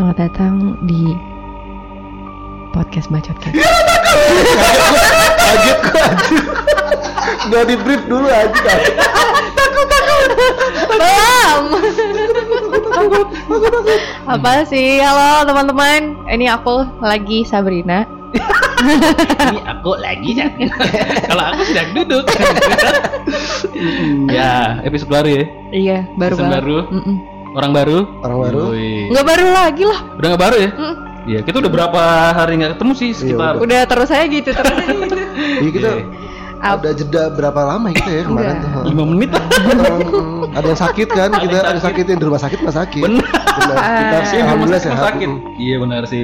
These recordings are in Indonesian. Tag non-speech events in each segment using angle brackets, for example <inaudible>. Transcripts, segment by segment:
selamat datang di podcast Bacot. Kaget. Gak di brief dulu aja. Belum. Apa sih? Halo teman-teman. Ini aku lagi Sabrina. Ini aku lagi. Kalau aku sedang duduk. <laughs> ya, episode baru ya. Iya, baru Season baru. Mm-mm. Orang baru. Orang baru. Nggak baru lagi lah. Udah nggak baru ya? Mm. Iya, kita udah berapa hari nggak ketemu sih sekitar. udah. Udah terus aja gitu terus aja gitu. Iya kita Iya. Ap- ada jeda berapa lama ya kita ya kemarin Enggak. tuh. Lima menit lah. Ada yang sakit kan kita ada yang sakit yang di rumah sakit nggak sakit. Benar. kita sih Iya, alhamdulillah rumah sehat sakit. Iya benar sih.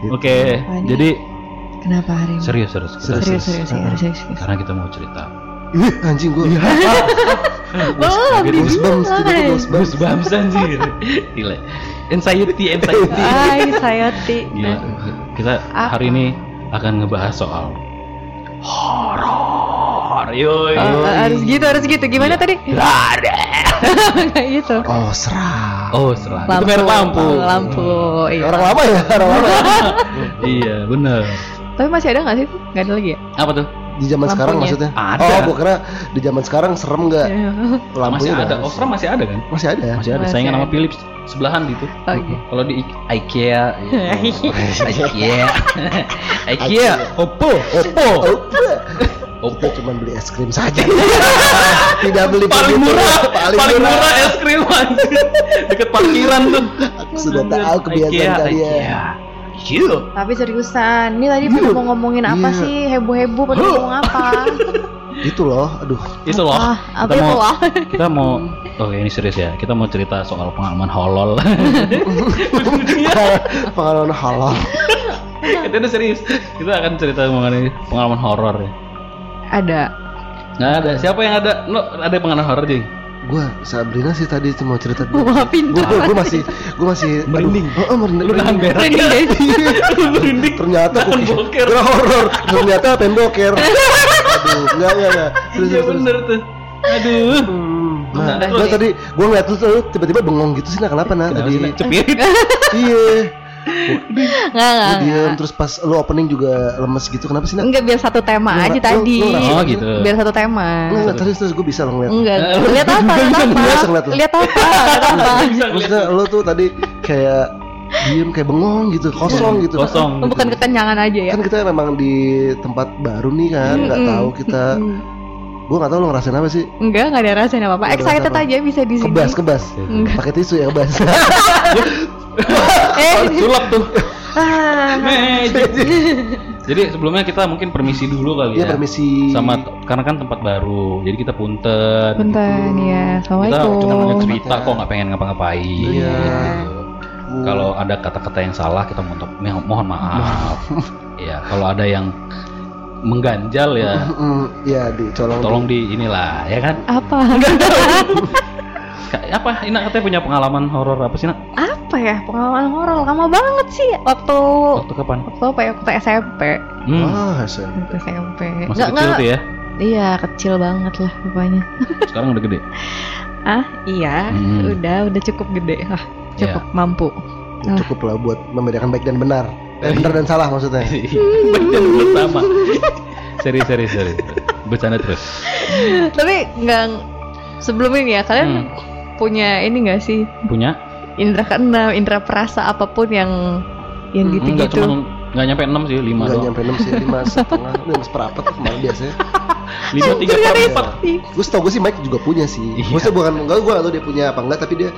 Gitu. Oke, Apanya? jadi Kenapa hari ini? serius Serius. Serius, serius, serius, serius, serius. Karena kita mau cerita. Ih, anjing gua <laughs> Belum. Goosebumps, tiba-tiba goosebumps. Goosebumps anjir. Gila. Anxiety, anxiety. Ay, sayoti. Gila. Kita Apa? hari ini akan ngebahas soal horor. Yoi. Oh, harus gitu, harus gitu. Gimana Iya. tadi? Kayak gitu. oh seram Oh, serah. Itu merek lampu. Oh, lampu. Iya. orang lama ya orang lama iya, bener. Tapi masih ada nggak sih? Nggak ada lagi ya? Apa tuh? Di zaman sekarang Lampunya. maksudnya Ada. oh gua kira di zaman sekarang serem nggak Iya. masih lampunya ada. udah- Osram masih ada kan? masih ada Masih ada. Saingan sama ada. Philips sebelahan gitu. Oh, iya. Kalau di <laughs> IKEA, IKEA, IKEA, Oppo, Oppo, oh, Oppo. kita cuma beli es krim saja <laughs> tidak beli Paling murah, paling, paling murah es krim anjir. Deket parkiran tuh. aku sudah tahu kebiasaan IKEA, kalian Yuk. Tapi seriusan, ini tadi pada mau ngomongin apa Iya. sih? Heboh-heboh pada Huh. ngomong apa? <laughs> itu loh aduh Itu loh. Ah, apa kita itu mau loh? kita mau Oke ini serius ya. Kita mau cerita soal pengalaman holol. <laughs> pengalaman halal <laughs> Kita udah serius. Kita akan cerita mengenai pengalaman horor ya. Ada. Nggak ada. Siapa yang ada? No, ada pengalaman horor Jing? Gua Sabrina sih tadi cuma cerita dulu Wah, pintar. gua, gua, gua masih gua masih Merinding. oh, oh, merinding Lu nahan berak. Merinding, <laughs> merinding. ternyata gua boker. horor ternyata pendoker <laughs> aduh enggak enggak enggak Terus, Iya terus, terus. bener tuh. Aduh. Hmm, nah, Nah, gua terus- tadi gua ngeliat lu tuh tiba-tiba bengong gitu sih nah kenapa nah tadi Nak? Cepirit. iya Nggak, lu nggak, diem nggak. terus pas lu opening juga lemes gitu kenapa sih nak Enggak biar satu tema Lu aja nggak- tadi. lu- lu nggak- Oh, gitu. Biar satu tema. Enggak, enggak, terus terus gue bisa lo ngeliat Enggak. <laughs> Lihat apa? Lihat apa? Lu. Lihat apa? Apa? Maksudnya lo tuh tadi kayak diem kayak bengong gitu, kosong gitu. Kosong. Oh, Bukan kekenyangan aja ya. Kan kita memang di tempat baru nih kan, nggak tahu kita. Gue nggak tahu lo ngerasain apa sih. Enggak, enggak ada apa-apa. Nggak ada Excited apa. aja bisa di sini. Kebas, kebas. Enggak. Pakai tisu ya kebas. <laughs> Eh. Sulap tuh. Ah. Magic. <laughs> Jadi sebelumnya kita mungkin permisi dulu kali Iya ya. permisi. Sama karena kan tempat baru. Jadi kita punten. Punten ya. Kita cuma Assalamualaikum. mau cerita kok nggak pengen ngapa-ngapain. Iya. Gitu. Kalau ada kata-kata yang salah kita mohon, mohon maaf. <laughs> Iya, kalau ada yang mengganjal ya Iya dicolong. tolong di inilah ya kan. Apa? <laughs> Apa? Ina katanya punya pengalaman horor apa sih, Nak? apa ya? Pengalaman horor lama banget sih. Waktu Waktu kapan? waktu apa ya? Waktu SMP. Hmm, Wah, Hasan. Waktu SMP. masih Nggak, kecil tuh ya. Iya, kecil banget lah pokoknya. <laughs> Sekarang udah gede. Ah, iya. Hmm. Udah, udah cukup gede lah. Cukup mampu. Ya, Cukup lah buat membedakan baik dan benar. Eh, benar dan salah maksudnya. Bener bersama. Serius, serius, serius. Bercanda terus. Tapi nggak sebelum ini ya kalian Hmm. Punya ini nggak sih Punya? indra keenam, indra perasa apa pun yang yang Hmm, gitu-gitu. Enggak cuma nggak nyampe 6 sih, 5 Enggak doang. nyampe 6 sih, 5 <laughs> setengah, 5 seperempat kemarin biasanya. 5 3 per 4. Gue tau gue sih Mike juga punya sih. Iya. Maksudnya bukan enggak gue gak tau dia punya apa enggak tapi dia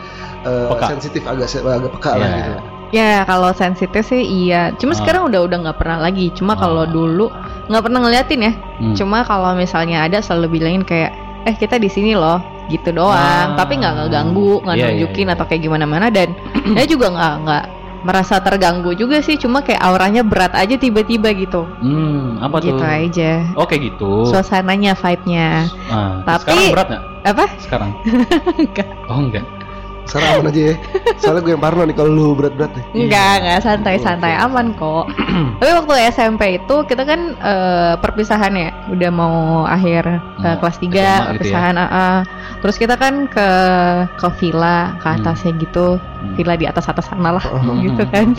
eh, Peka. sensitif agak se- agak peka lah Iya. gitu. Ya kalau sensitif sih iya. Cuma Ah. sekarang udah udah nggak pernah lagi. Cuma kalau Ah. dulu nggak pernah ngeliatin ya. Hmm. Cuma kalau misalnya ada selalu bilangin kayak eh kita di sini loh gitu doang. Ah. Tapi nggak ngeganggu, nggak Iya, iya, nunjukin iya. atau kayak gimana mana dan <clears throat> dia juga nggak nggak merasa terganggu juga sih. Cuma kayak auranya berat aja tiba-tiba gitu. Hmm, apa tuh? gitu aja. Oh, kayak gitu. Suasananya, vibe-nya. Ah, Tapi- sekarang berat nggak? Apa? Sekarang? <laughs> Enggak. Oh, enggak. Aman aja ya. Soalnya gue yang parno nih kalau lu berat-berat nih. Enggak, enggak santai-santai aman kok. <clears throat> Tapi waktu SMP itu kita kan eh, perpisahan ya, udah mau akhir Hmm, kelas 3 SMA gitu ya. perpisahan AA. Terus kita kan ke ke villa, ke Hmm. atasnya gitu. Hmm. Villa di atas-atas sana lah Oh, gitu kan.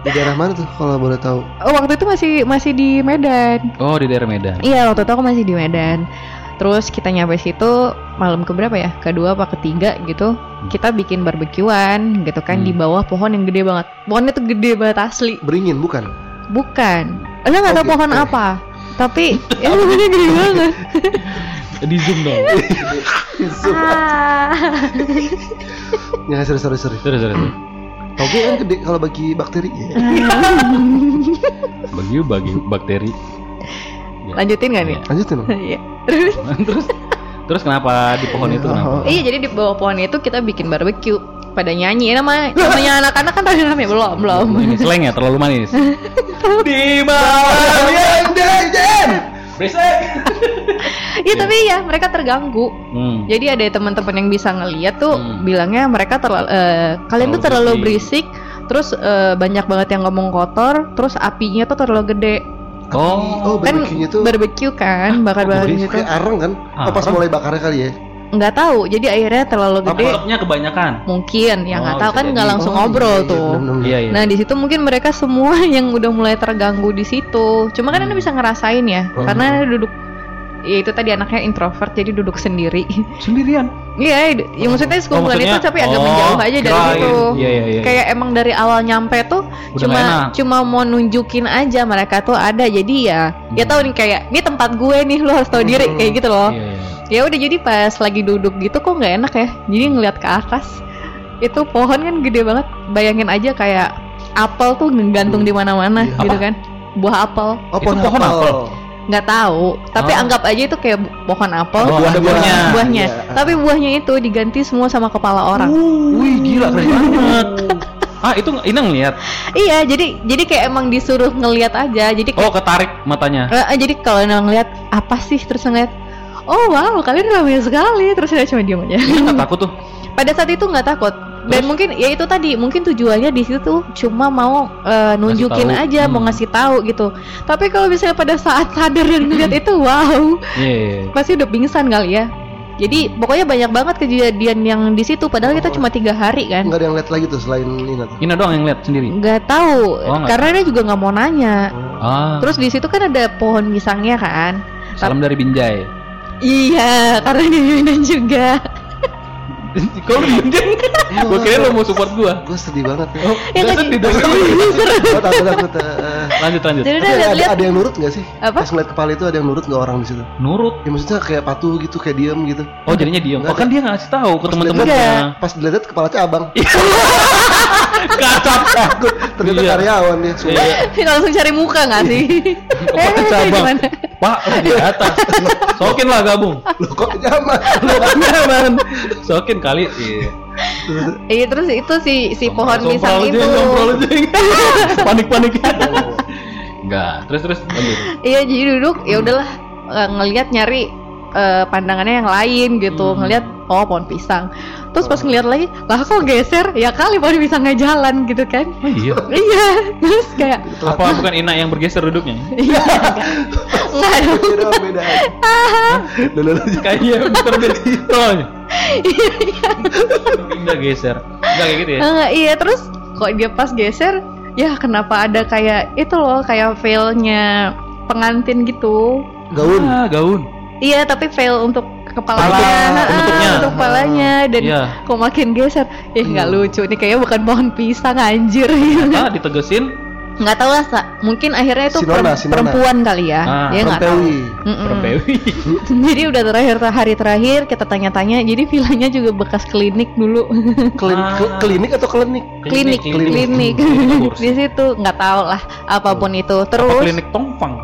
Di daerah mana tuh kalau boleh tahu? Oh, waktu itu masih masih di Medan. Oh di daerah Medan. Iya, waktu itu aku masih di Medan. Terus kita nyampe situ malam keberapa ya? Kedua apa ketiga gitu. Kita bikin barbekyuan gitu kan Hmm. di bawah pohon yang gede banget. Pohonnya tuh gede banget asli. Beringin bukan? Bukan. Enggak nggak Oh, tahu pohon gitu. apa. Tapi <laughs> ya pohonnya gede banget. <laughs> Di zoom dong. <laughs> Ah. Ya sorry sorry sorry. Sorry, sorry, sorry. Toge kan gede kalau bagi bakteri. Ya. Bagi bagi bakteri. Ya. Lanjutin nggak nih? Lanjutin dong. Iya. <laughs> Terus terus terus kenapa di pohon itu kenapa? iya jadi di bawah pohon itu kita bikin barbeque pada nyanyi nama namanya <laughs> anak-anak kan tadi namanya belum belum Ini slang ya terlalu manis. <laughs> di Malam yang jajan. Berisik. Iya tapi ya mereka terganggu Hmm. Jadi ada teman-teman yang bisa ngeliat tuh Hmm. bilangnya mereka terlalu eh, kalian tuh Terlalu terlalu berisik, terus eh, banyak banget yang ngomong kotor, terus apinya tuh terlalu gede. Oh, Oh, kan tuh barbecue kan, bakar-bakar berisik gitu. kayak arang kan? Oh, pas mulai bakarnya kali ya. Nggak tahu, jadi akhirnya terlalu gede. Asapnya kebanyakan. Mungkin, ya nggak Oh, tahu kan nggak langsung Oh, ngobrol iya, tuh. iya. Iya iya. Nah di situ mungkin mereka semua <laughs> yang udah mulai terganggu di situ. Cuma kan anda bisa ngerasain ya, Oh. karena Anda duduk, ya itu tadi anaknya introvert jadi duduk sendiri. sendirian. Iya, ya maksudnya sekumpulan maksudnya- itu tapi agak oh, menjauh aja dari kirain. situ. Iya, iya, iya. Kayak emang dari awal nyampe tuh Udah cuma cuma mau nunjukin aja mereka tuh ada. Jadi ya, ya Hmm. tahu nih kayak ini tempat gue nih lo harus tahu diri Hmm. kayak gitu loh. Iya iya. Ya udah jadi pas lagi duduk gitu kok nggak enak ya. Jadi ngeliat ke atas itu pohon kan gede banget. Bayangin aja kayak apel tuh ngegantung di mana-mana Iya. gitu Apa? kan. Buah apel Oh, Itu pohon apel. Nggak tahu, tapi Oh. anggap aja itu kayak pohon apel. Oh, ada buahnya. buahnya. Iya. Tapi buahnya itu diganti semua sama kepala orang. Wih gila keren banget. Ah itu ini ngeliat. Iya, jadi jadi kayak emang disuruh ngelihat aja. Jadi kayak, Oh ketarik matanya. Eh, eh, jadi kalau ngelihat apa sih terus ngeliat Oh wow, kalian ramai sekali. Terus saya cuma diam aja. Nggak takut tuh. Pada saat itu nggak takut. Dan Terus? mungkin ya itu tadi, mungkin tujuannya di situ tuh cuma mau eh, nunjukin tahu. aja, mau Hmm. ngasih tahu gitu. Tapi kalau misalnya pada saat sadar dan ngeliat itu, wow, Iya. iya, iya. pasti udah pingsan kali ya. Jadi pokoknya banyak banget kejadian yang di situ. Padahal kita Oh. cuma tiga hari kan. Enggak ada yang lihat lagi tuh selain tuh. Ina doang yang lihat sendiri. Nggak tahu, Oh, karena dia juga nggak mau nanya. Ah. Terus di situ kan ada pohon pisangnya kan. salam dari Binjai. Iya, karena di Medan juga. <laughs> Kau lu Binjai? Gua kira lu mau support gua. Gue sedih banget ya. Oh, Ya, sedih dong. Gue takut takut. eh. Lanjut lanjut. Jadi Tapi udah ada, lihat-lihat ada yang nurut nggak sih? Apa? Pas ngeliat kepala itu ada yang nurut nggak orang di situ? Nurut. Ya maksudnya kayak patuh gitu, kayak diem gitu. Oh jadinya diem. Oh kan dia ngasih tahu ke dilihat- Pas dilihat kepala cabang. <laughs> Kacap. Takut. Ternyata Iya. karyawan. Iya. langsung cari muka nggak sih? Kepala Eh, cabang. gimana? Pak di atas. <laughs> Sokin lah gabung. Loh kok nyaman? Lu kan nyaman. Sokin kali. Iya. Iya terus itu si si pohon pisang itu. sompral aja. <laughs> Panik-panik. Enggak. Terus terus. Iya jadi duduk ya udahlah eh, ngelihat nyari eh, pandangannya yang lain gitu Hmm. ngelihat oh pohon pisang terus pas ngeliat lagi lah kok geser ya kali pohon pisangnya jalan gitu kan Oh iya. iya <laughs> terus kayak Apa bukan Ina yang bergeser duduknya? iya <laughs> nggak dong Beda. Kayaknya berbeda. Pindah geser. Enggak kayak gitu ya? Enggak, iya terus kok dia pas geser ya kenapa ada kayak itu loh kayak veilnya pengantin gitu Gaun. Ah, gaun. iya tapi veil untuk kepalanya Kepala, ah, penutupnya. untuk kepalanya dan Iya. kok makin geser ih nggak Hmm. lucu nih kayaknya bukan pohon pisang anjir Ah, ditegesin nggak tahu lah mungkin akhirnya itu Si Nona, perem- si Nona. perempuan kali ya Ah, dia nggak tahu perempewi. <laughs> jadi udah terakhir hari terakhir kita tanya-tanya jadi villanya juga bekas klinik dulu <laughs> Klin- Ah. klinik atau klinik? klinik klinik. klinik <laughs> Kursi. di situ nggak tahu lah apa pun itu Apa terus klinik tongfang?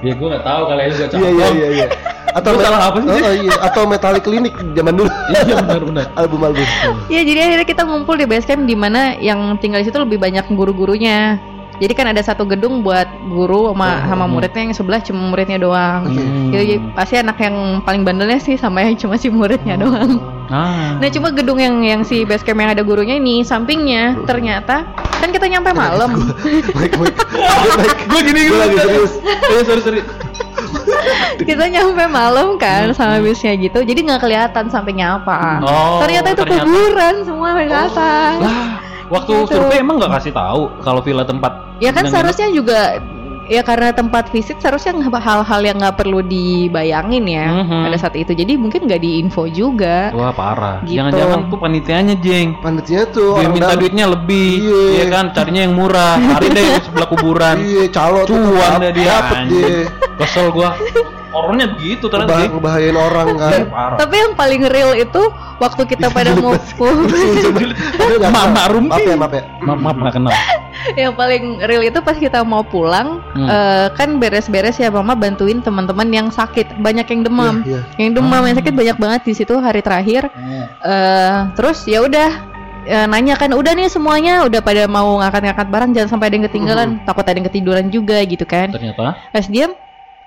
Ya gue nggak tahu kali aja gue Iya iya iya iya. Atau Gua salah apa sih? Oh, oh, iya. Atau metalik klinik zaman dulu. Iya benar-benar. album album. ya jadi akhirnya kita ngumpul di base camp di mana yang tinggal di situ lebih banyak guru-gurunya jadi kan ada satu gedung buat guru sama sama Hmm. muridnya yang sebelah cuma muridnya doang. Hmm. Jadi pasti anak yang paling bandelnya sih sama yang cuma si muridnya doang Ah. Nah cuma gedung yang yang si base camp yang ada gurunya ini sampingnya ternyata kan kita nyampe malam. <laughs> Mike, Mike, gue gini gue lagi serius. Eh, sorry sorry. <laughs> kita nyampe malam kan sama bisnya gitu jadi nggak kelihatan sampingnya apa. Oh, ternyata itu ternyata. kuburan semua sampai ke atas. Lah, waktu Gitu. survei emang nggak kasih tahu kalau villa tempat. Ya kan seharusnya juga ya karena tempat visit seharusnya hal-hal yang nggak perlu dibayangin ya Mhm. pada saat itu. Jadi mungkin nggak diinfo juga. Wah parah. Gitu. Jangan-jangan tuh panitianya jeng. Panitinya tuh Dia minta dalam. duitnya lebih, Iya. ya kan? Carinya yang murah. Cari deh yang sebelah kuburan. Iya, calo tuh Cuan deh dia. Kesel gua. Orangnya begitu ternyata. Ngebahayain orang kan. Iya, parah. Tapi yang paling real itu waktu kita pada mau <laughs> kenal. mak Rumpi. Maaf ya, maaf ya. Maaf, maaf nggak kenal. Yang paling real itu pas kita mau pulang Hmm. eh, kan beres-beres ya mama bantuin teman-teman yang sakit. Banyak yang demam. Iya, iya. yang demam yang sakit banyak banget di situ hari terakhir. Eh terus ya udah eh, nanya kan udah nih semuanya udah pada mau ngangkat-ngangkat barang jangan sampai ada yang ketinggalan. Takut ada yang ketiduran juga gitu kan. Ternyata. pas diam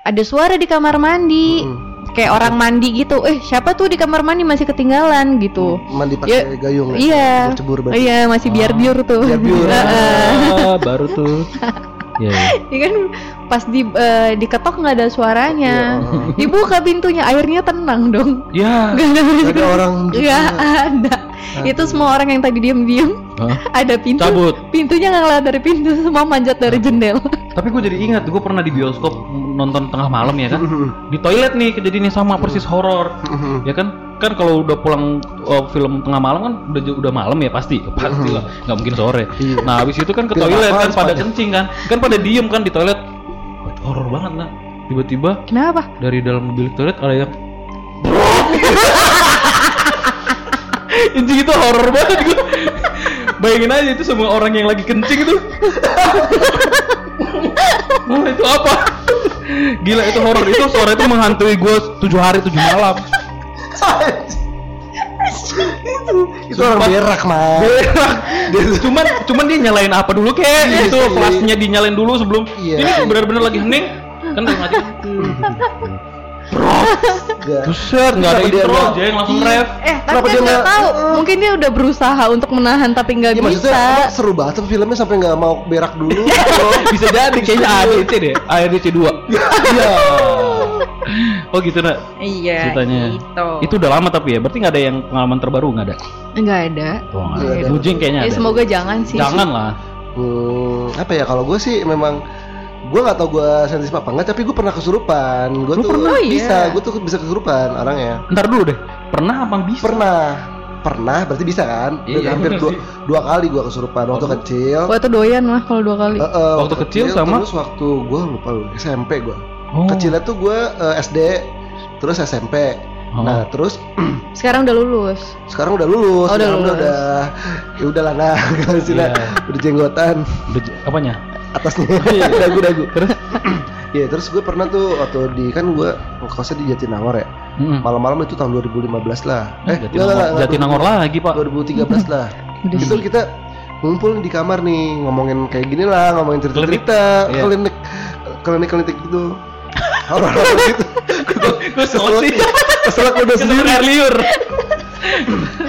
ada suara di kamar mandi. Mm. Kayak orang mandi gitu eh siapa tuh di kamar mandi masih ketinggalan gitu Mandi pakai gayung ya. iya Cebur berarti. iya masih biar biur tuh Biar-biur. Heeh. <laughs> Ah, baru tuh. Iya. iya. Ya kan pas di eh, diketok nggak ada suaranya. Iya. Dibuka pintunya, airnya tenang dong. Ya. <laughs> Gak ada Nggak ada orang Nggak ada. Itu semua orang yang tadi diem-diem Hah? <laughs> ada pintu. Cabut. Pintunya nggak ngeliat dari pintu, <laughs> semua manjat dari jendela. Tapi gue jadi ingat, gue pernah di bioskop nonton tengah malam ya kan. Di toilet nih kejadiannya sama persis horor. Ya kan? Kan kalau udah pulang uh, film tengah malam kan udah udah malam ya pasti. Pasti lah, nggak mungkin sore. Iya. Nah, habis itu kan ke toilet kan pada kencing kan. Kan pada diem kan di toilet. Horor banget nah. Tiba-tiba Kenapa? dari dalam bilik toilet ada yang <laughs> Anjing itu horor banget gue Bayangin aja itu semua orang yang lagi kencing itu <laughs> Wah itu apa? Gila itu horor itu suara itu menghantui gue tujuh hari tujuh malam Itu orang Sumpah. berak, mah. Berak. <laughs> cuman cuman dia nyalain apa dulu kek Iya itu sih. flashnya dinyalain dulu sebelum Iya. ini benar-benar lagi hening kan udah mati buset nggak ada dia intro nggak- jeng langsung Iya. ref Eh, tapi Kenapa kan dia nggak tahu. Mungkin dia udah berusaha untuk menahan tapi nggak Iya bisa. maksudnya apa, seru banget tuh filmnya sampai nggak mau berak dulu. <laughs> bisa jadi kayaknya ADC deh ADC 2 iya oh gitu nak Iya. ceritanya Gitu. itu udah lama tapi ya berarti nggak ada yang pengalaman terbaru nggak ada nggak ada. oh, Nggak ada ada. Bujing kayaknya Ya, ada semoga jangan sih. jangan lah Hmm, apa ya kalau gue sih memang gue nggak tau gue sensitif apa enggak tapi gue pernah kesurupan gue tuh pernah? Oh, iya. bisa gue tuh bisa kesurupan orangnya ntar dulu deh pernah apa bisa pernah pernah berarti bisa kan Iya, hampir bener dua, sih. dua kali gue kesurupan waktu Waduh. kecil Wah itu doyan lah kalau dua kali. Eh, eh, Waktu kecil sama? terus waktu gue lupa lu, SMP gue oh. kecilnya tuh gue eh, SD terus SMP Oh. nah terus <clears throat> Sekarang udah lulus. sekarang udah lulus Oh, udah sekarang lulus. udah ya udahlah nah <laughs> kalau sih Iya. udah jenggotan Udah apanya atasnya <laughs> dagu-dagu terus <clears throat> ya terus gue pernah tuh waktu di kan gue ngekosnya di Jatinangor ya Mm-mm. malam-malam itu tahun 2015 lah eh Jatinangor, enggak, enggak, Jatinangor lagi pak 2013 lah <laughs> Udah itu kita ngumpul di kamar nih ngomongin kayak gini lah ngomongin cerita-cerita Klinik. Iya. klinik klinik-klinik gitu horor gitu gue kesel sih kesel aku udah sendiri air liur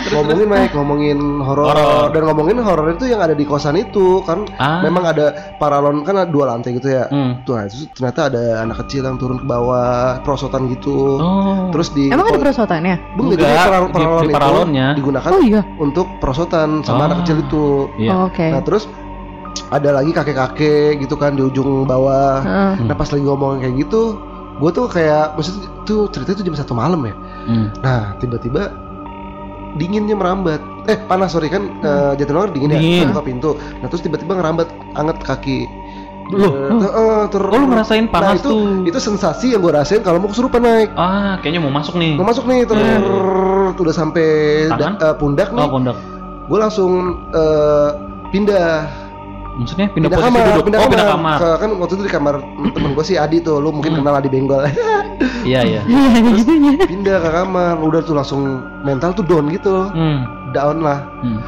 ngomongin Mike ngomongin horor dan ngomongin horor itu yang ada di kosan itu kan Ah. memang ada paralon kan ada dua lantai gitu ya Hmm. tuh nah, itu ternyata ada anak kecil yang turun ke bawah perosotan gitu oh terus di Emang ada perosotannya? Bung, jadi paralon, di- paralon di itu paralonnya. digunakan Oh iya. untuk perosotan sama Ah. anak kecil itu iya Oh, Oke. nah terus ada lagi kakek-kakek gitu kan di ujung bawah Heeh. Hmm. nah pas lagi ngomong kayak gitu gue tuh kayak maksudnya tuh cerita itu jam satu malam ya Hmm. Nah, tiba-tiba dinginnya merambat. Eh, panas sorry kan eh, Jatinangor dingin, Dingin. ya. Buka pintu. Nah, terus tiba-tiba ngerambat anget kaki. Loh, loh. eh, ter- Oh, lu ngerasain Nah, panas itu, tuh. Itu sensasi yang gue rasain kalau mau kesurupan naik. ah kayaknya mau masuk nih Mau masuk nih, ter udah sampai da- eh, pundak nih. oh pundak Gue langsung eh, pindah maksudnya pindah, pindah, posisi kamar, duduk pindah oh kamar. pindah kamar Ke- kan waktu itu di kamar temen gue si Adi tuh, lu mungkin Hmm. kenal Adi Benggol. <laughs> iya iya Iya gitunya. pindah ke kamar, udah tuh langsung mental tuh down gitu, hmm. down lah. Hmm.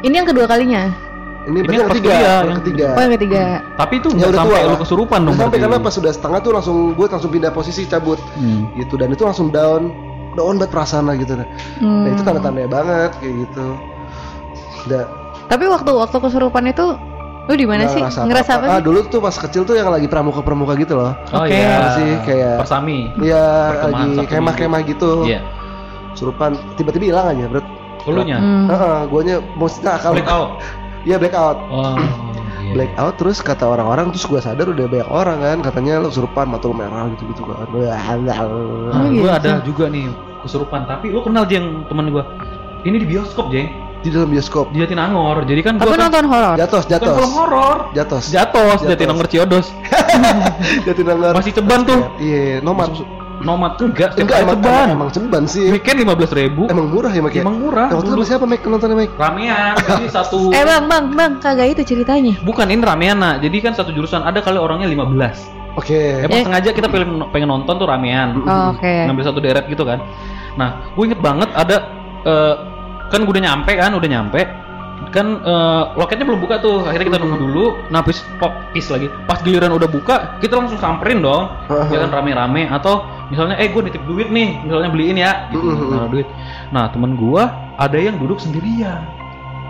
Ini yang kedua kalinya. Ini, Ini yang ketiga, kuliah, yang ketiga. Oh yang ketiga. tapi itu Ya udah sampai tua lu kesurupan dong sampai karena pas sudah setengah tuh langsung gue langsung pindah posisi cabut Hmm. gitu dan itu langsung down down banget perasaan lah gitu nah, Hmm. Nah, itu tanda-tandanya banget kayak gitu udah Tapi waktu waktu kesurupan itu lu di mana sih? Ngerasa apa, Ah, sih? dulu tuh pas kecil tuh yang lagi pramuka-pramuka gitu loh Oh Oke. iya. Apa sih, kayak- Persami. Iya, lagi kemah-kemah gitu. Iya. Surupan tiba-tiba hilang aja, Bro. Ulunya. Hmm. Heeh, guanya maksudnya akal. Black out. Iya, black out. Oh. iya. Black out terus kata orang-orang terus gua sadar udah banyak orang kan katanya lu surupan mata merah gitu-gitu kan. Nah, Oh, gue gitu. ada juga nih kesurupan. Tapi lu kenal Jeng temen gue. Ini di bioskop Jeng. Di dalam bioskop. Di Jatinangor. Jadi kan gue kan nonton horor? Jatos, bukan jatos. film horor. Jatos. Jatos. Jatinangor Ciodos. <laughs> Jatinangor. Masih ceban tuh. Iya, nomad. Nomad enggak, setiap Enggak kali emang, ceban. emang, emang ceban sih. Weekend lima belas ribu. Emang murah ya, Mek ya? Emang murah. Nah, waktu itu siapa, Mek? Nontonnya, Mek? Ramean. <laughs> Jadi satu. Eh bang, bang, bang, kagak itu ceritanya. Bukan ini ramean nak. Jadi kan satu jurusan ada kali orangnya 15 Oke. Emang Eh. sengaja kita pengen pengen nonton tuh ramean. Oh, Oke. Ngambil satu deret gitu kan. Nah, gue inget banget ada eh, kan gue udah nyampe kan, udah nyampe. Kan eh, loketnya belum buka tuh. Akhirnya kita nunggu dulu. Nah, pis, pop, pis lagi. Pas giliran udah buka, kita langsung samperin dong. ya kan rame-rame atau misalnya eh gue nitip duit nih, misalnya beliin ya gitu. Naruh duit. Nah, temen gua ada yang duduk sendirian.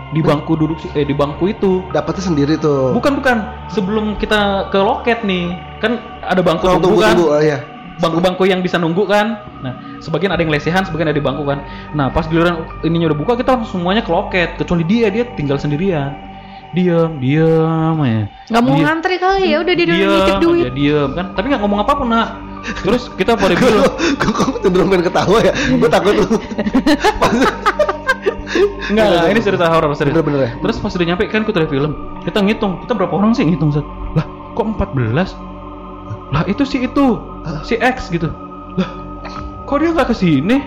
Di bangku duduk eh di bangku itu. Dapatnya sendiri tuh. Bukan bukan, sebelum kita ke loket nih, kan ada bangku Tunggu, tunggu tunggu, kan, tunggu. Oh, iya. Bangku-bangku yang bisa nunggu kan. Nah, sebagian ada yang lesehan, sebagian ada di bangku kan. Nah, pas giliran ininya udah buka, kita langsung semuanya ke loket, kecuali dia, dia tinggal sendirian. Diam, diam ya. Nggak mau Dia- ngantri kali ya, udah dia dulu nitip duit. aja, diam kan. Tapi nggak ngomong apa pun nak. Terus kita pada bilang, Gue kok cenderung pengen ketawa ya? Gue takut lu. enggak, enggak, ini cerita horor serius. Bener-bener ya? Terus pas udah nyampe kan kita udah film, kita ngitung, kita berapa orang sih ngitung Zat? Lah, kok 14? Lah itu si itu, si X gitu. Lah, kok dia nggak ke sini?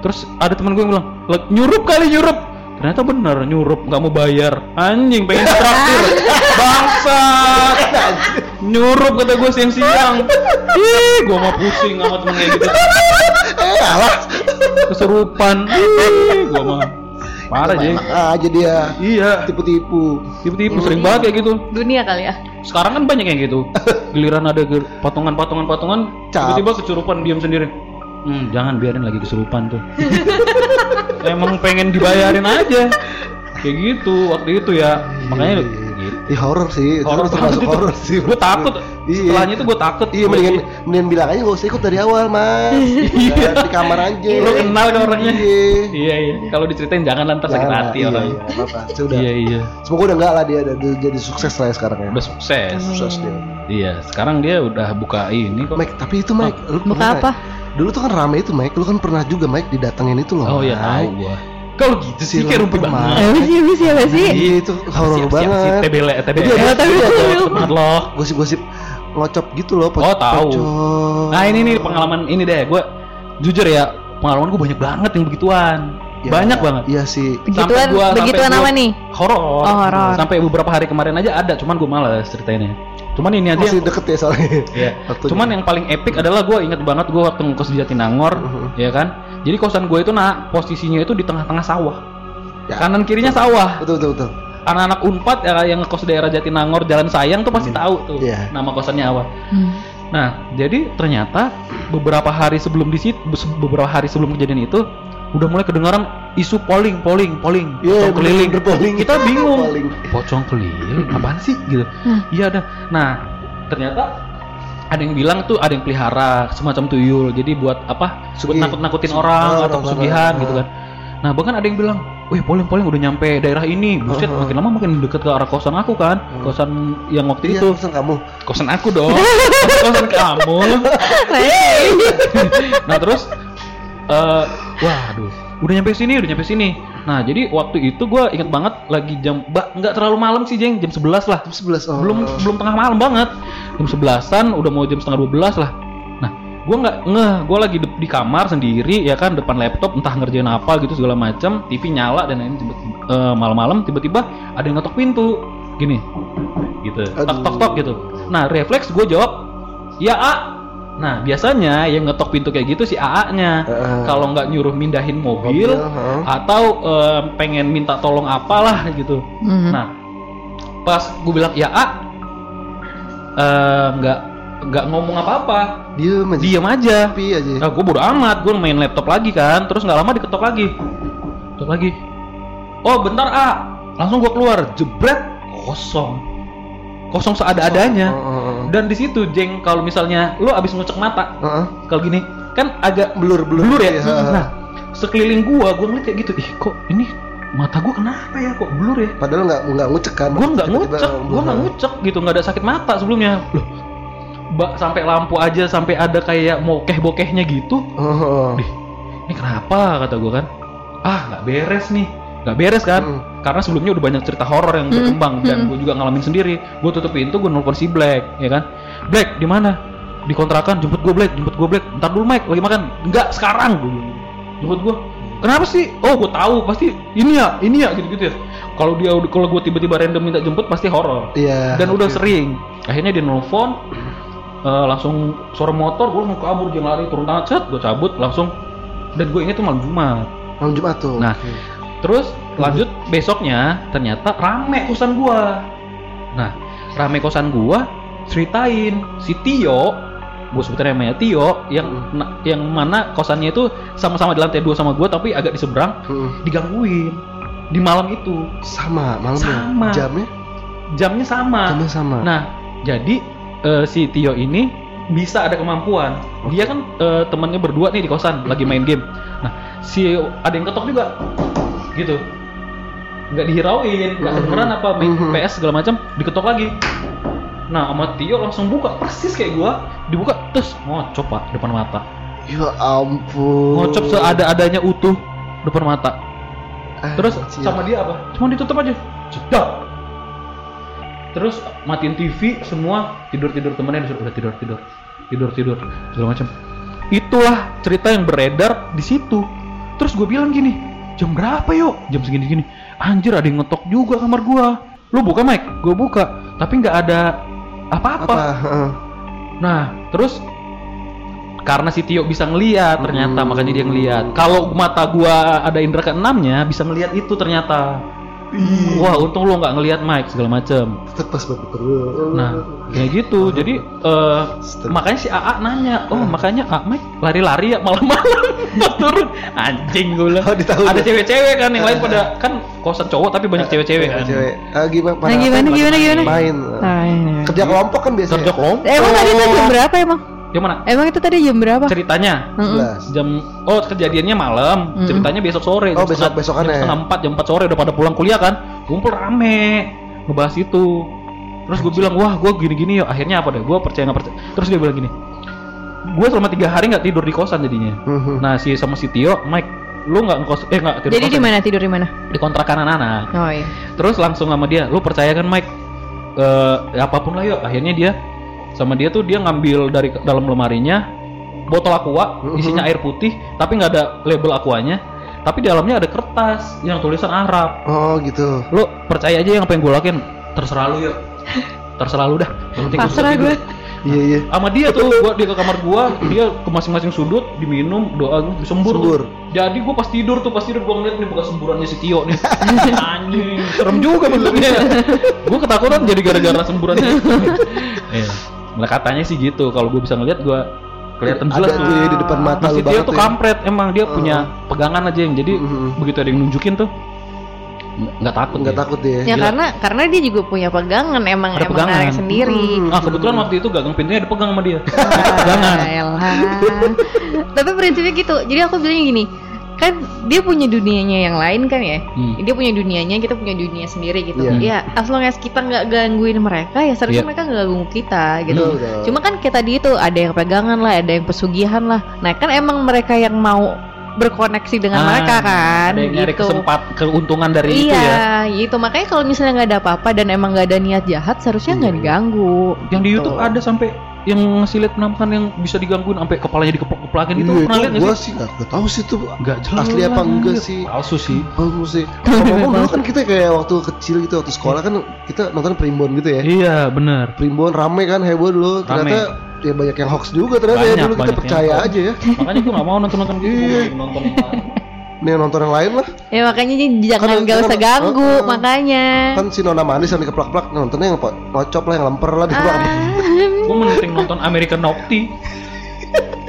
Terus ada teman gue yang bilang, "Lah, nyurup kali nyurup. Ternyata bener nyurup nggak mau bayar. Anjing pengen traktir. <laughs> Bangsat. Nyurup kata gue siang-siang. Ih, gue mau pusing sama temen kayak gitu. Eh. Keserupan. Ih, gue mah parah Jeng. aja dia. Iya, Tipu-tipu. tipe-tipe sering banget kayak gitu. Dunia kali ya. Sekarang kan banyak yang gitu. <laughs> Giliran ada patungan-patungan patungan, Cap. tiba-tiba kesurupan diam sendiri. Hmm, jangan biarin lagi kesurupan tuh. <laughs> Emang pengen dibayarin aja. Kayak gitu waktu itu ya. Makanya gitu. Ih horor sih, itu termasuk banget itu. horor sih. Gue takut. Iya. Setelahnya itu gue takut. Iya, mendingan mendingan bilang aja gak usah ikut dari awal, Mas. <laughs> Iya. di kamar aja. Lo kenal kan orangnya? Iya. Iya iya. Kalau diceritain jangan lantas sakit hati iya, orang. Iya, apa-apa. Sudah. Iya iya. Semoga udah enggak lah dia jadi sukses lah ya sekarang ya. Udah sukses. Sukses dia. Iya. Sekarang dia udah buka ini kok. Mike, tapi itu Mike, lu Buka apa? nggak? Dulu tuh kan rame itu Mike, lu kan pernah juga Mike didatengin itu loh. Oh iya tahu Mike. Kalau gitu sih Si kayak rumpi banget. Eh, sih, apa sih, apa sih? Iya itu horor banget. siap. TBL, TBL. Iya, lu- Semangat loh. Gosip-gosip ngocop gitu loh. Oh, tahu. Nah ini nih pengalaman ini deh, gue jujur ya pengalaman gue banyak banget yang begituan, Ya, banyak banget. Iya sih. Begituan, gua- begituan apa nih? Horor. Oh, horor. Sampai beberapa hari kemarin aja ada, cuman gue malas ceritainnya. Cuman ini aja Masih yang, deket ya soalnya. Iya. <laughs> Waktunya. Cuman yang paling epic adalah gue inget banget gue waktu ngekos di Jatinangor, Mhm. ya kan. Jadi kosan gue itu nah posisinya itu di tengah-tengah sawah. Ya. Kanan kirinya sawah. Betul betul betul. Anak-anak Unpad ya, yang ngekos daerah Jatinangor Jalan Sayang tuh pasti tahu tuh Iya. nama kosannya apa. Hmm. Nah, jadi ternyata beberapa hari sebelum di situ, beberapa hari sebelum kejadian itu udah mulai kedengaran isu polling, polling, polling, Iya, pocong keliling. polling. Kita bingung. Polling. Pocong keliling, apaan sih gitu? Hmm. Iya ada. Nah, ternyata ada yang bilang tuh ada yang pelihara semacam tuyul. Jadi buat apa? Buat Sugih. nakut-nakutin Sugih. orang Oh, atau orang-orang. pesugihan gitu kan. Nah, bahkan ada yang bilang, "Wih, polling-polling udah nyampe daerah ini." Buset, Oh. makin lama makin deket ke arah kosan aku kan. Oh. Kosan yang waktu Iya, itu pesan kamu. kosan aku dong <laughs> kosan kamu <laughs> nah terus eh waduh udah nyampe sini udah nyampe sini. Nah jadi waktu itu gue inget banget lagi jam ba, nggak terlalu malam sih jeng. Jam 11 lah. Jam 11 oh. belum belum tengah malam banget. Jam 11an udah mau jam setengah 12 lah. Nah gue nggak ngeh. Gue lagi di, di kamar sendiri ya kan depan laptop entah ngerjain apa gitu segala macam TV nyala dan lain tiba eh, malam-malam tiba-tiba ada yang ngetok pintu. Gini. Gitu. Tok Aduh. tok tok gitu. Nah refleks gue jawab ya A nah biasanya yang ngetok pintu kayak gitu si AA nya Heeh. kalau nggak nyuruh mindahin mobil, Mobil, heeh. atau eh, pengen minta tolong apalah gitu Hmm. Nah, pas gue bilang ya A, eh, nggak nggak ngomong apa-apa Diem aja. diam aja aja. Nah, gue bodo amat, gue main laptop lagi kan, terus nggak lama diketok lagi, ketok lagi. Oh bentar ah, langsung gue keluar, jebret kosong, kosong seada-adanya. Oh, oh, oh. Dan di situ jeng kalau misalnya lo abis ngecek mata, Heeh. kalau gini kan agak Blur blur. blur ya. Iya. Nah sekeliling gua, gua ngeliat kayak gitu, ih kok ini mata gua kenapa ya, kok blur ya? Padahal nggak nggak ngucek kan? Gua nggak ngucek, gua nggak ngucek gitu, nggak ada sakit mata sebelumnya. Loh, mbak sampai lampu aja sampai ada kayak mokeh-bokehnya gitu. Oh. Dih, ini kenapa kata gua kan? Ah nggak beres nih, nggak beres kan? Hmm. Karena sebelumnya udah banyak cerita horor yang Hmm, berkembang dan hmm. gue juga ngalamin sendiri. Gue tutup pintu, gue nelfon si Black, ya kan? Black di mana? Di kontrakan, jemput gue Black, jemput gue Black. Ntar dulu Mike, lagi makan. Enggak, sekarang. Bilang. Jemput gue. Kenapa sih? Oh, gue tahu pasti ini ya, ini ya gitu-gitu ya. Kalau dia udah- kalau gue tiba-tiba random minta jemput pasti horor. Iya. Dan udah oke. sering. Akhirnya dia nelfon, eh, langsung suara motor, gue mau kabur dia lari turun tangan, set, gue cabut langsung. Dan gue inget tuh malam Jumat. Malam Jumat tuh. Nah. Terus lanjut besoknya ternyata rame kosan gua. Nah, rame kosan gua ceritain si Tio, gua sebutin namanya Tio yang na- yang mana kosannya itu sama-sama di lantai dua sama gua tapi agak di seberang Hmm. digangguin di malam itu. Sama malamnya. Sama. Jamnya? Jamnya sama. Jamnya sama. Nah, jadi eh, si Tio ini bisa ada kemampuan. Dia kan eh, temannya berdua nih di kosan lagi main game. Nah, si ada yang ketok juga. Gitu. Nggak dihirauin, nggak kedengeran apa main Mhm. PS segala macam, diketok lagi. Nah, sama Tio langsung buka persis kayak gua, dibuka terus ngocop Pak depan mata. Ya ampun. Ngocop seada-adanya utuh depan mata. Ah, Terus anjir. sama dia apa? Cuma ditutup aja. Cedak. Terus matiin TV semua tidur tidur temennya disuruh udah tidur tidur tidur tidur segala macam. Itulah cerita yang beredar di situ. Terus gue bilang gini, jam berapa yuk? Jam segini gini. Anjir ada yang ngetok juga kamar gua. Lu buka Mike? Gue buka. Tapi nggak ada apa-apa. apa? Nah, terus karena si Tio bisa ngeliat ternyata Hmm. makanya dia ngeliat. Kalau mata gua ada indera keenamnya bisa ngeliat itu ternyata. Wah, untung lo nggak ngeliat Mike segala macem. Pas. Nah, kayak gitu. Jadi eh, Astaga. makanya si AA nanya, oh makanya A Mike lari-lari ya malam-malam <laughs> turun. Anjing gue bilang. Oh, Ada cewek-cewek kan yang lain <laughs> pada kan kosan cowok tapi banyak cewek-cewek kan. Cewek. Ah, gimana? Nah, gimana, gimana, gimana? Main. Nah, ini. Kerja kelompok kan biasanya. Kerja kelompok. Emang tadi tuh jam berapa emang? Yang mana? Emang itu tadi jam berapa? Ceritanya. Sebelas. jam oh kejadiannya malam Mm. ceritanya besok sore Oh, jam besok- setengah- besokannya. jam setengah empat jam empat sore udah pada pulang kuliah kan kumpul rame ngebahas itu terus gue bilang wah gue gini gini ya akhirnya apa deh gue percaya nggak percaya terus dia bilang gini gue selama tiga hari nggak tidur di kosan jadinya Mhm. nah si sama si Tio Mike lu nggak ngekos eh nggak tidur Jadi di kosan, mana tidur di mana? di kontrakan anak-anak Oh iya. terus langsung sama dia lu percaya kan Mike Eh, ya apa pun lah yuk akhirnya dia sama dia tuh dia ngambil dari ke- dalam lemarinya botol aqua Mhm. isinya air putih tapi nggak ada label aquanya. Tapi di dalamnya ada kertas yang tulisan Arab. Oh, gitu. lu percaya aja yang apa yang gue lakuin. Terserah lu yuk. <laughs> Terserah lu dah. Yang penting gua Pasrah gue. Iya, iya. sama dia tuh gua dia ke kamar gua dia ke masing-masing sudut diminum doa gua disembur. Sembur. jadi gua pas tidur tuh pas tidur gua ngeliat nih buka semburannya si Tio nih. <laughs> Anjing serem juga bentuknya. <laughs> Gua ketakutan jadi gara-gara semburan itu eh nah katanya sih gitu kalau gua bisa ngeliat gua kelihatan Ada jelas tuh ya di depan mata Tio banget tuh ya. kampret emang dia Oh. punya pegangan aja yang jadi Mhm. begitu ada yang nunjukin tuh nggak- nggak takut Enggak dia. takut dia. Ya Gila. karena karena dia juga punya pegangan emang Ada emang pegangan. sendiri. Hmm. Ah kebetulan waktu itu gagang pintunya dipegang sama dia. <laughs> Pegangan. Tapi prinsipnya gitu. Jadi aku bilangnya gini, kan dia punya dunianya yang lain kan ya. Hmm. Dia punya dunianya, kita punya dunia sendiri gitu. Iya. Ya, as long as kita nggak gangguin mereka, ya seharusnya Iya. mereka nggak ganggu kita gitu. Cuma kan kayak tadi itu ada yang pegangan lah, ada yang pesugihan lah. Nah kan emang mereka yang mau berkoneksi dengan Ah, mereka kan. Ada yang gitu. kesempat keuntungan dari itu iya, ya. gitu. Makanya kalau misalnya nggak ada apa-apa dan emang nggak ada niat jahat, seharusnya nggak Iya. diganggu. Yang di YouTube ada sampai yang ngasih lihat penampakan yang bisa digangguin sampai kepalanya dikeplak-keplakin itu Iya, pernah lihat nggak sih? sih nggak nggak tahu sih itu Enggak jelas. asli apa enggak sih. Palsu sih. Bagus sih. <laughs> Ngomong dulu kan kita kayak waktu kecil gitu waktu sekolah kan kita nonton primbon gitu ya. Iya, benar. Primbon rame kan heboh dulu. Ternyata ya banyak yang hoax juga ternyata ya Banyak, dulu kita percaya aja ya. Makanya gue gak mau gitu, Iya. mending nonton yang lain. Nih nonton yang lain lah Ya makanya jadi jangan Kan- gak usah ganggu Heeh. makanya. kan si nona manis yang dikeplak-plak nontonnya yang po- ngocop lah yang lemper lah di Ah, <laughs> Gue mending nonton American Naughty.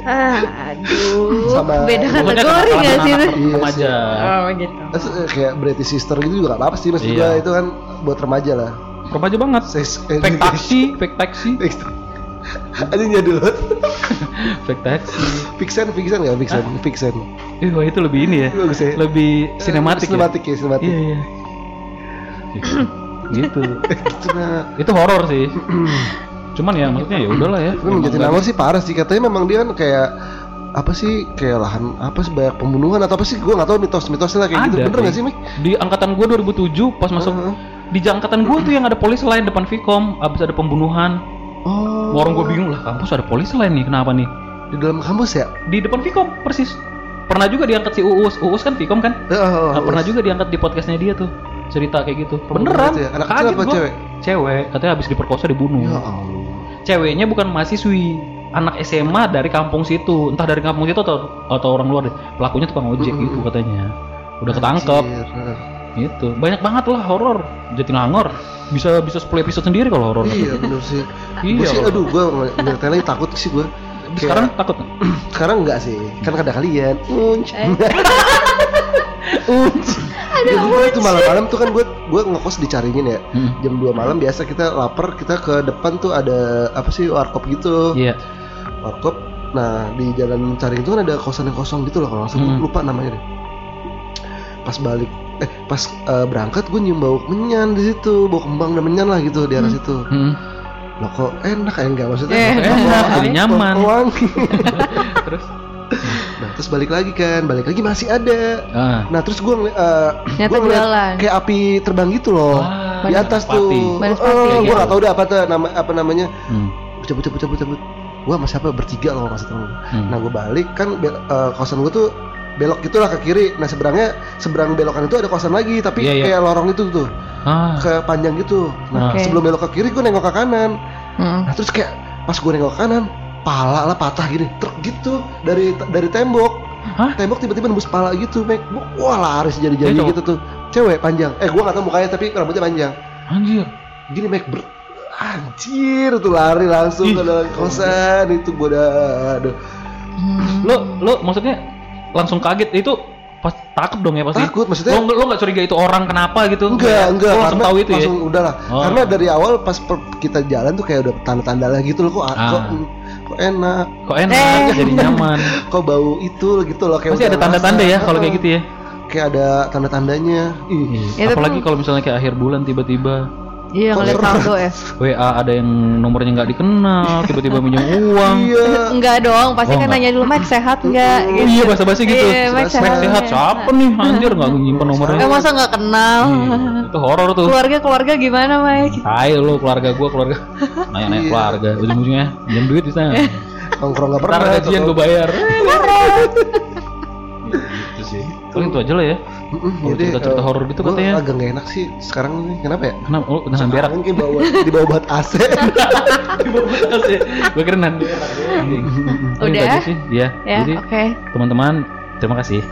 ah, aduh. Sama- Beda kategori gak sih itu? Iya remaja. Oh gitu. Terus, eh, kayak British Sister gitu juga gak apa-apa sih maksud Iya. gua itu kan buat remaja lah Remaja banget. <laughs> Fake taksi, fake taksi, Anjing jadul fake taksi. Vixen, Vixen ya, Vixen, Vixen Ih, wah itu lebih ini ya. Bagus ya Lebih sinematik. Sinematik ya, ya? sinematik Iya, iya. <clears throat> gitu. Gitu nah Itu horor sih. Cuman ya maksudnya ya udahlah ya. Tapi menjadi nama sih parah sih katanya memang dia kan kayak apa sih kayak lahan apa sih banyak pembunuhan atau apa sih gue nggak tahu mitos-mitosnya lah kayak gitu Ada, bener nggak sih Mik? Di angkatan gua 2007 pas masuk Heeh. di angkatan gua tuh yang ada polisi lain depan Vkom, abis ada pembunuhan. Oh Warung gua bingung lah, kampus ada polisi lain nih, kenapa nih? di dalam kampus ya? Di depan Vkom persis. Pernah juga diangkat si Uus, Uus kan Vkom kan? Oh, Nah, oh, pernah juga diangkat di podcastnya dia tuh cerita kayak gitu. Beneran? itu ya? Anak kecil Kaget apa gua. cewek? Cewek, katanya habis diperkosa dibunuh. Ya Allah. Ceweknya bukan mahasiswi, anak SMA dari kampung situ, entah dari kampung situ atau atau orang luar deh. Pelakunya tukang ojek Mm-mm. gitu katanya. Udah ketangkep. Anjir, eh. Gitu. Banyak banget lah horor. Jatinangor bisa bisa 10 episode sendiri kalau horor. Iya bener sih. <laughs> Iya, Gue sih aduh gue ngeliatnya lagi takut sih gue. Sekarang takut <clears throat> sekarang enggak sih. Kan ada kalian. Unc. Eh. <laughs> Ada itu malam-malam tuh kan gue gue ngekos dicaringin ya. Hmm. Jam 2 malam biasa kita lapar kita ke depan tuh ada apa sih warkop gitu. Iya. Warkop. Nah di jalan caring itu kan ada kosan yang kosong gitu loh kalau. Gua Hmm. lupa namanya deh. Pas balik eh pas eh, berangkat gue nyium bau menyan di situ bau kembang dan menyan lah gitu di arah Hmm. situ Hmm. Loh kok enak ya enggak maksudnya Eh, enak, jadi nyaman. wangi <laughs> Terus? nah terus balik lagi kan balik lagi masih ada Ah. nah terus gue eh, Ternyata gua ngeliat kayak api terbang gitu loh Wah, di atas Banaspati. tuh Banaspati, oh, iya. gue gak tau udah apa tuh nama apa namanya Hmm. cabut cabut cabut cabut gue sama siapa bertiga loh temen Hmm. nah gue balik kan bel- eh, kosan gue tuh belok gitulah ke kiri nah seberangnya seberang belokan itu ada kosan lagi tapi Iya, iya. kayak lorong itu tuh Ah. ke panjang gitu nah Oke. sebelum belok ke kiri gue nengok ke kanan Hmm. Nah terus kayak pas gue nengok ke kanan, pala lah patah gini, truk gitu dari dari tembok. Hah? Tembok tiba-tiba nembus pala gitu, Mek. Gua- Wah lari jadi-jadi gitu tuh. Cewek panjang. Eh gua gak tahu mukanya tapi rambutnya panjang. Anjir. Gini Mek ber Anjir tuh lari langsung Ih. ke dalam kosan itu gua udah aduh. Hmm. Lo lo maksudnya langsung kaget itu pas takut dong ya pasti. Takut maksudnya Lo, lo gak curiga itu orang kenapa gitu? Enggak, enggak, Lo langsung tahu itu ya. langsung udahlah. Oh. Karena dari awal pas per- kita jalan tuh kayak udah tanda-tanda lah gitu loh kok Ah. kok kok enak, Kok enak, Eh. jadi nyaman. <laughs> kok bau itu gitu loh kayak Pasti ada tanda-tanda ya kalau kayak gitu ya. Kayak ada tanda-tandanya. Ih, Itu Apalagi kalau misalnya kayak akhir bulan tiba-tiba Iya ngeliat saldo ya. <laughs> WA ada yang nomornya nggak dikenal, tiba-tiba minjem <laughs> uang. Iya. Enggak dong, pasti Oh, kan nanya dulu Mike sehat enggak? Oh, iya basa-basi gitu. Iya, Mike Mac sehat. sehat siapa nih? Anjir nggak nyimpen nomornya. Eh masa nggak kenal? Iya, itu horor tuh. Keluarga keluarga gimana Mike? Tai lu keluarga gua keluarga. <laughs> Nanya-nanya Iya. keluarga, ujung-ujungnya pinjam duit di sana. Nongkrong gak Ntar pernah. gajian tau-tau. gua bayar. gitu sih. Paling itu aja lah ya. Kalau jadi, cerita-cerita eh, horor gitu katanya. agak gak enak sih sekarang nih. Kenapa ya? Kenapa? Oh, nahan berak. Kayak bawa di bawah buat AC. <laughs> Gue kira nahan berak. Udah? aja sih. Iya. Ya, Jadi oke. teman-teman terima kasih